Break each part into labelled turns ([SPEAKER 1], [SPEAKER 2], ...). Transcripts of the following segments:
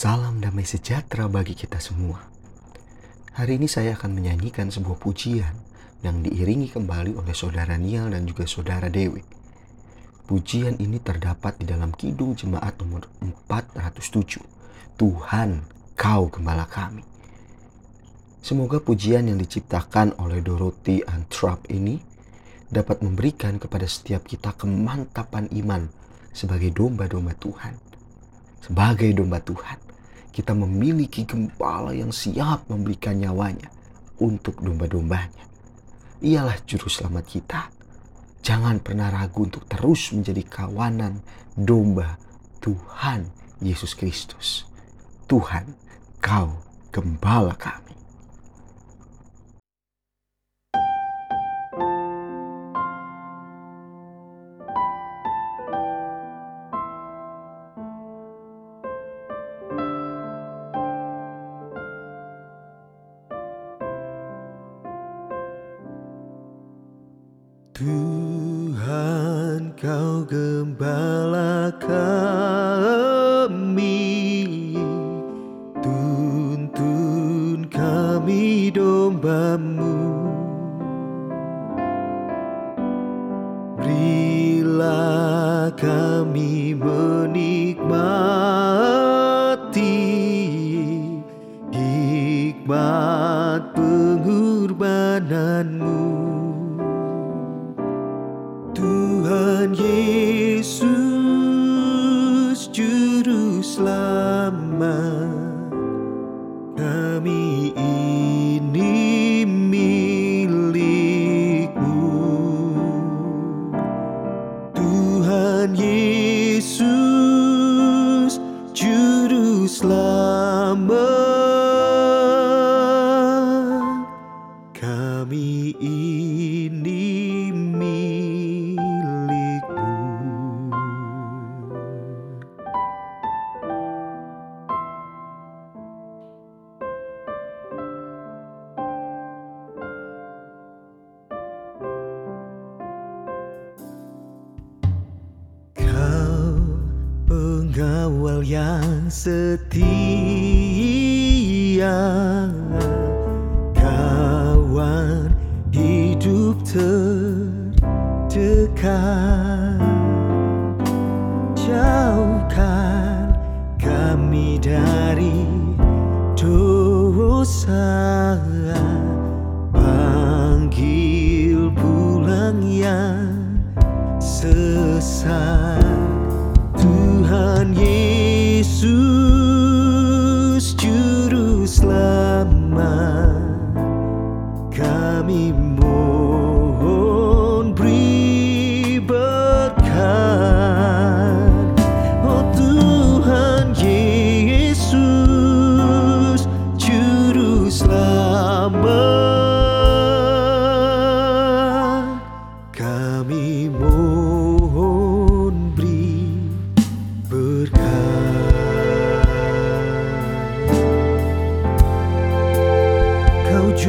[SPEAKER 1] Salam damai sejahtera bagi kita semua. Hari ini saya akan menyanyikan sebuah pujian yang diiringi kembali oleh saudara Nial dan juga saudara Dewi. Pujian ini terdapat di dalam Kidung Jemaat nomor 407. Tuhan, Kau Gembala Kami. Semoga pujian yang diciptakan oleh Dorothy Antrap ini dapat memberikan kepada setiap kita kemantapan iman sebagai domba-domba Tuhan. Sebagai domba Tuhan, kita memiliki gembala yang siap memberikan nyawanya untuk domba-dombanya. Ialah juru selamat kita. Jangan pernah ragu untuk terus menjadi kawanan domba Tuhan Yesus Kristus. Tuhan, kau gembala kami.
[SPEAKER 2] Tuhan kau gembala kami. Tuntun kami dombamu Tuhan Yesus Juru Selamat pengawal yang setia. Kawan hidup terdekat. Jauhkan kami dari dosa. Panggil pulang yang sesat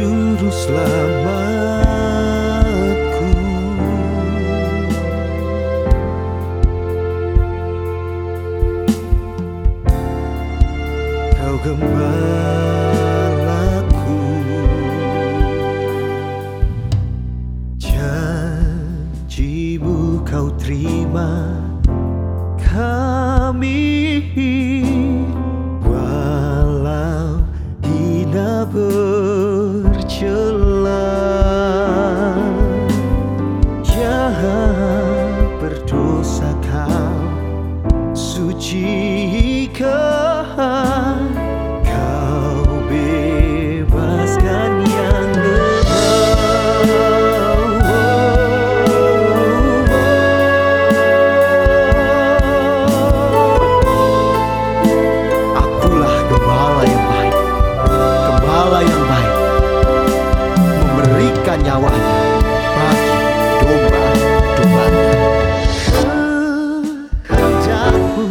[SPEAKER 2] juru selamatku. Kau gembalaku. Janjimu kau terima. Kami Walau hina bercela Nyawanya Bagi domba-dombanya Kehendakmu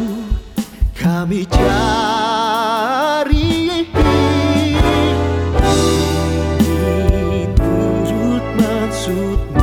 [SPEAKER 2] kami cari. Ingin turut maksudmu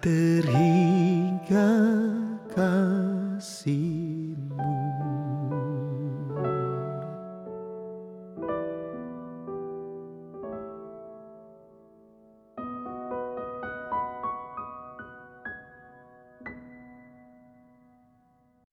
[SPEAKER 2] ter